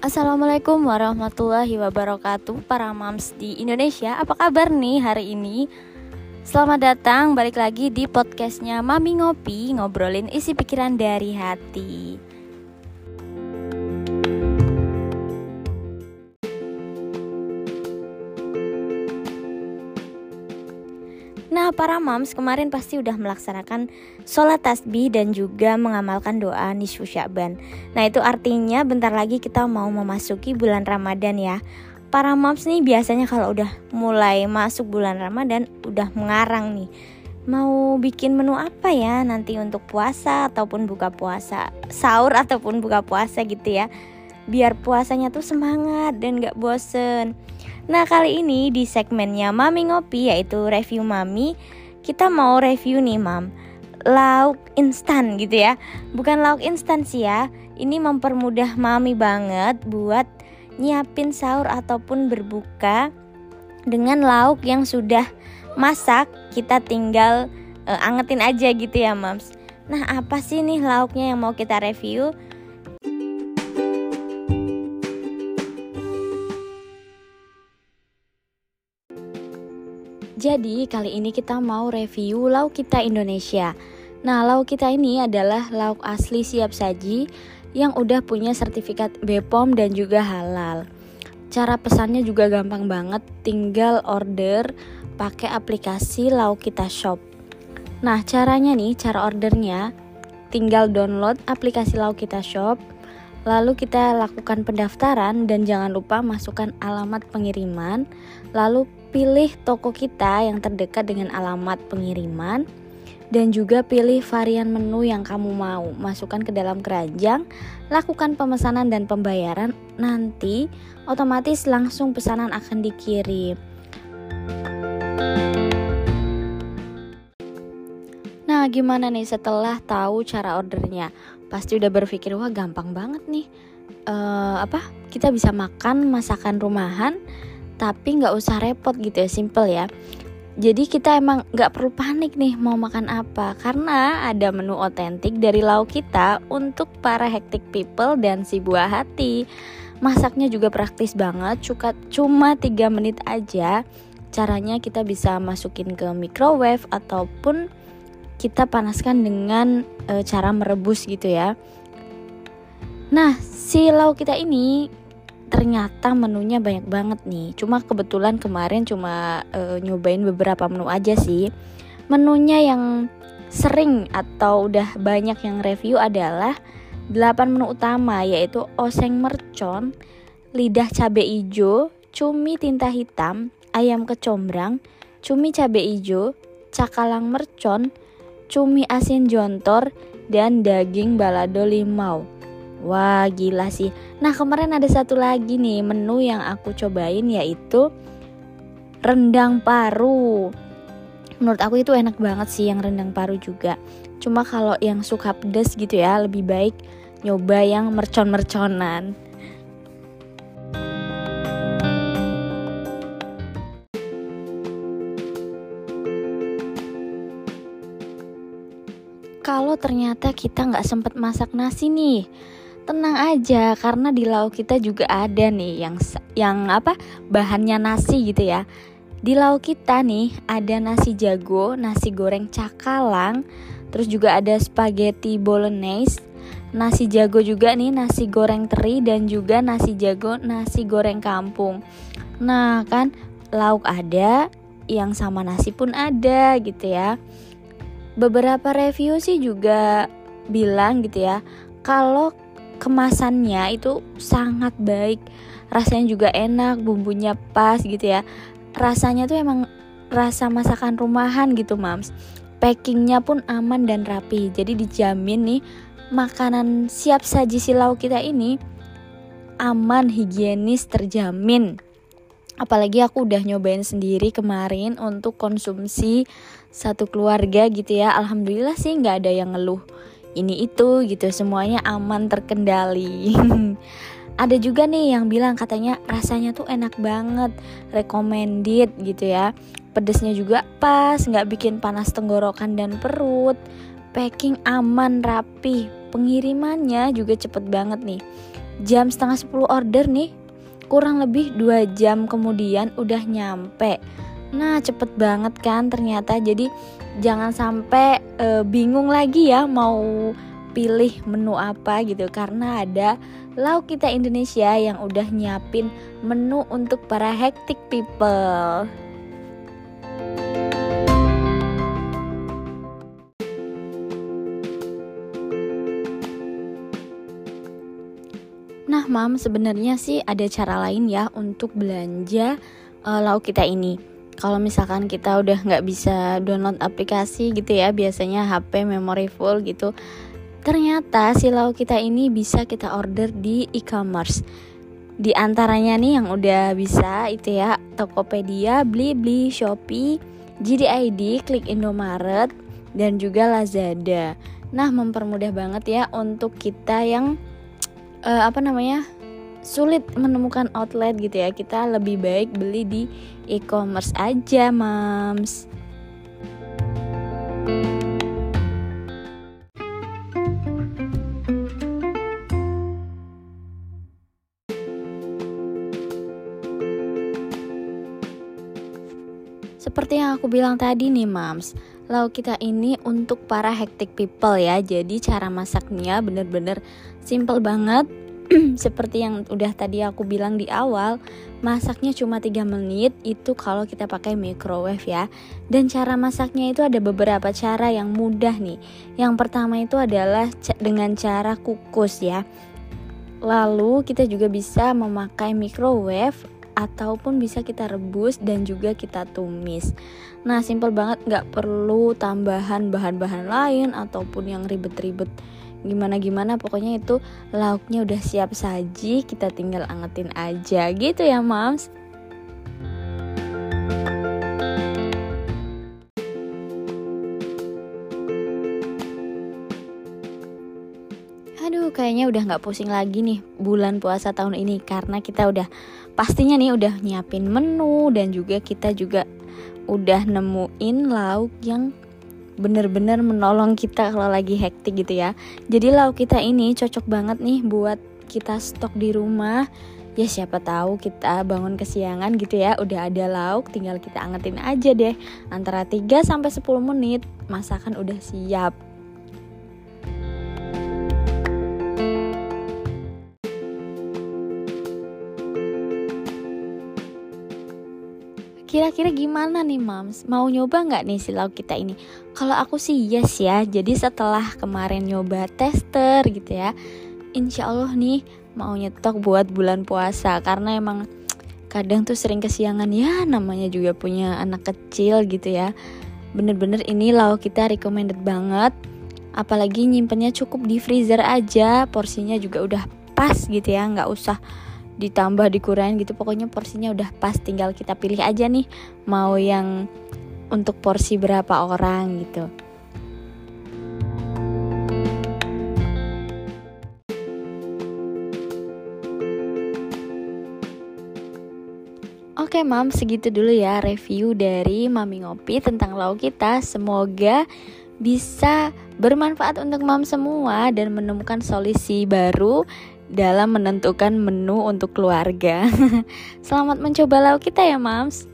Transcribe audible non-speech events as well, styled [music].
Assalamualaikum warahmatullahi wabarakatuh Para mams di Indonesia Apa kabar nih hari ini? Selamat datang balik lagi di podcastnya Mami Ngopi Ngobrolin isi pikiran dari hati Para moms kemarin pasti udah melaksanakan sholat tasbih dan juga mengamalkan doa nisfu Sya'ban. Nah, itu artinya bentar lagi kita mau memasuki bulan Ramadan ya. Para moms nih biasanya kalau udah mulai masuk bulan Ramadan udah mengarang nih. Mau bikin menu apa ya nanti untuk puasa ataupun buka puasa, sahur ataupun buka puasa gitu ya. Biar puasanya tuh semangat dan gak bosen. Nah kali ini di segmennya Mami Ngopi yaitu review Mami Kita mau review nih Mam Lauk instan gitu ya Bukan lauk instan sih ya Ini mempermudah Mami banget buat nyiapin sahur ataupun berbuka Dengan lauk yang sudah masak Kita tinggal uh, angetin aja gitu ya Mams Nah apa sih nih lauknya yang mau kita review? Jadi kali ini kita mau review lauk kita Indonesia. Nah, lauk kita ini adalah lauk asli siap saji yang udah punya sertifikat BPOM dan juga halal. Cara pesannya juga gampang banget, tinggal order pakai aplikasi Lauk Kita Shop. Nah, caranya nih, cara ordernya tinggal download aplikasi Lauk Kita Shop, lalu kita lakukan pendaftaran dan jangan lupa masukkan alamat pengiriman, lalu pilih toko kita yang terdekat dengan alamat pengiriman dan juga pilih varian menu yang kamu mau. Masukkan ke dalam keranjang, lakukan pemesanan dan pembayaran. Nanti otomatis langsung pesanan akan dikirim. Nah, gimana nih setelah tahu cara ordernya? Pasti udah berpikir wah gampang banget nih. Uh, apa? Kita bisa makan masakan rumahan tapi nggak usah repot gitu ya simple ya. Jadi kita emang nggak perlu panik nih mau makan apa karena ada menu otentik dari lauk kita untuk para hectic people dan si buah hati. Masaknya juga praktis banget cuma 3 menit aja. Caranya kita bisa masukin ke microwave ataupun kita panaskan dengan e, cara merebus gitu ya. Nah si lauk kita ini ternyata menunya banyak banget nih. Cuma kebetulan kemarin cuma uh, nyobain beberapa menu aja sih. Menunya yang sering atau udah banyak yang review adalah 8 menu utama yaitu oseng mercon, lidah cabe ijo, cumi tinta hitam, ayam kecombrang, cumi cabe ijo, cakalang mercon, cumi asin jontor, dan daging balado limau. Wah gila sih. Nah kemarin ada satu lagi nih menu yang aku cobain yaitu Rendang paru. Menurut aku itu enak banget sih yang rendang paru juga. Cuma kalau yang suka pedes gitu ya lebih baik nyoba yang mercon-merconan. Kalau ternyata kita nggak sempet masak nasi nih tenang aja karena di lauk kita juga ada nih yang yang apa bahannya nasi gitu ya. Di lauk kita nih ada nasi jago nasi goreng cakalang terus juga ada spaghetti bolognese nasi jago juga nih nasi goreng teri dan juga nasi jago nasi goreng kampung. Nah kan lauk ada yang sama nasi pun ada gitu ya. Beberapa review sih juga bilang gitu ya kalau kemasannya itu sangat baik. Rasanya juga enak bumbunya pas gitu ya. Rasanya tuh emang rasa masakan rumahan gitu mams. Packingnya pun aman dan rapi. Jadi dijamin nih makanan siap saji silau kita ini aman higienis terjamin. Apalagi aku udah nyobain sendiri kemarin untuk konsumsi satu keluarga gitu ya. Alhamdulillah sih nggak ada yang ngeluh ini itu gitu semuanya aman terkendali. [laughs] Ada juga nih yang bilang katanya rasanya tuh enak banget recommended gitu ya. Pedesnya juga pas nggak bikin panas tenggorokan dan perut. Packing aman rapi. Pengirimannya juga cepet banget nih. Jam setengah 10 order nih kurang lebih dua jam kemudian udah nyampe nah cepet banget kan ternyata. Jadi jangan sampai e, bingung lagi ya mau pilih menu apa gitu. Karena ada lauk kita Indonesia yang udah nyiapin menu untuk para hectic people. Nah, Mam, sebenarnya sih ada cara lain ya untuk belanja uh, lauk kita ini. Kalau misalkan kita udah nggak bisa download aplikasi gitu ya, biasanya HP memory full gitu. Ternyata si lauk kita ini bisa kita order di e-commerce. Di antaranya nih yang udah bisa itu ya Tokopedia, Blibli, Shopee, JDID, Klik Indomaret, dan juga Lazada. Nah, mempermudah banget ya untuk kita yang uh, apa namanya sulit menemukan outlet gitu ya kita lebih baik beli di e-commerce aja mams. Seperti yang aku bilang tadi nih mams Lauk kita ini untuk para hectic people ya. Jadi cara masaknya bener-bener Simple banget [clears throat] seperti yang udah tadi aku bilang di awal, masaknya cuma 3 menit itu kalau kita pakai microwave ya. Dan cara masaknya itu ada beberapa cara yang mudah nih. Yang pertama itu adalah dengan cara kukus ya. Lalu kita juga bisa memakai microwave ataupun bisa kita rebus dan juga kita tumis. Nah, simple banget, nggak perlu tambahan bahan-bahan lain ataupun yang ribet-ribet gimana gimana pokoknya itu lauknya udah siap saji kita tinggal angetin aja gitu ya mams. Aduh, kayaknya udah nggak pusing lagi nih bulan puasa tahun ini karena kita udah pastinya nih udah nyiapin menu dan juga kita juga udah nemuin lauk yang bener-bener menolong kita kalau lagi hektik gitu ya. Jadi lauk kita ini cocok banget nih buat kita stok di rumah. Ya siapa tahu kita bangun kesiangan gitu ya. Udah ada lauk tinggal kita angetin aja deh. Antara 3 sampai 10 menit masakan udah siap Kira-kira gimana nih mams? Mau nyoba nggak nih si lauk kita ini? Kalau aku sih yes ya. Jadi setelah kemarin nyoba tester gitu ya, insya Allah nih mau nyetok buat bulan puasa karena emang kadang tuh sering kesiangan ya namanya juga punya anak kecil gitu ya. Bener-bener ini lauk kita recommended banget. Apalagi nyimpennya cukup di freezer aja, porsinya juga udah pas gitu ya, nggak usah ditambah dikurangin gitu. Pokoknya porsinya udah pas tinggal kita pilih aja nih mau yang untuk porsi berapa orang gitu. Oke mam, segitu dulu ya review dari Mami Ngopi tentang lauk kita. Semoga bisa bermanfaat untuk mam semua dan menemukan solusi baru dalam menentukan menu untuk keluarga. [laughs] Selamat mencoba lauk kita ya, Mams.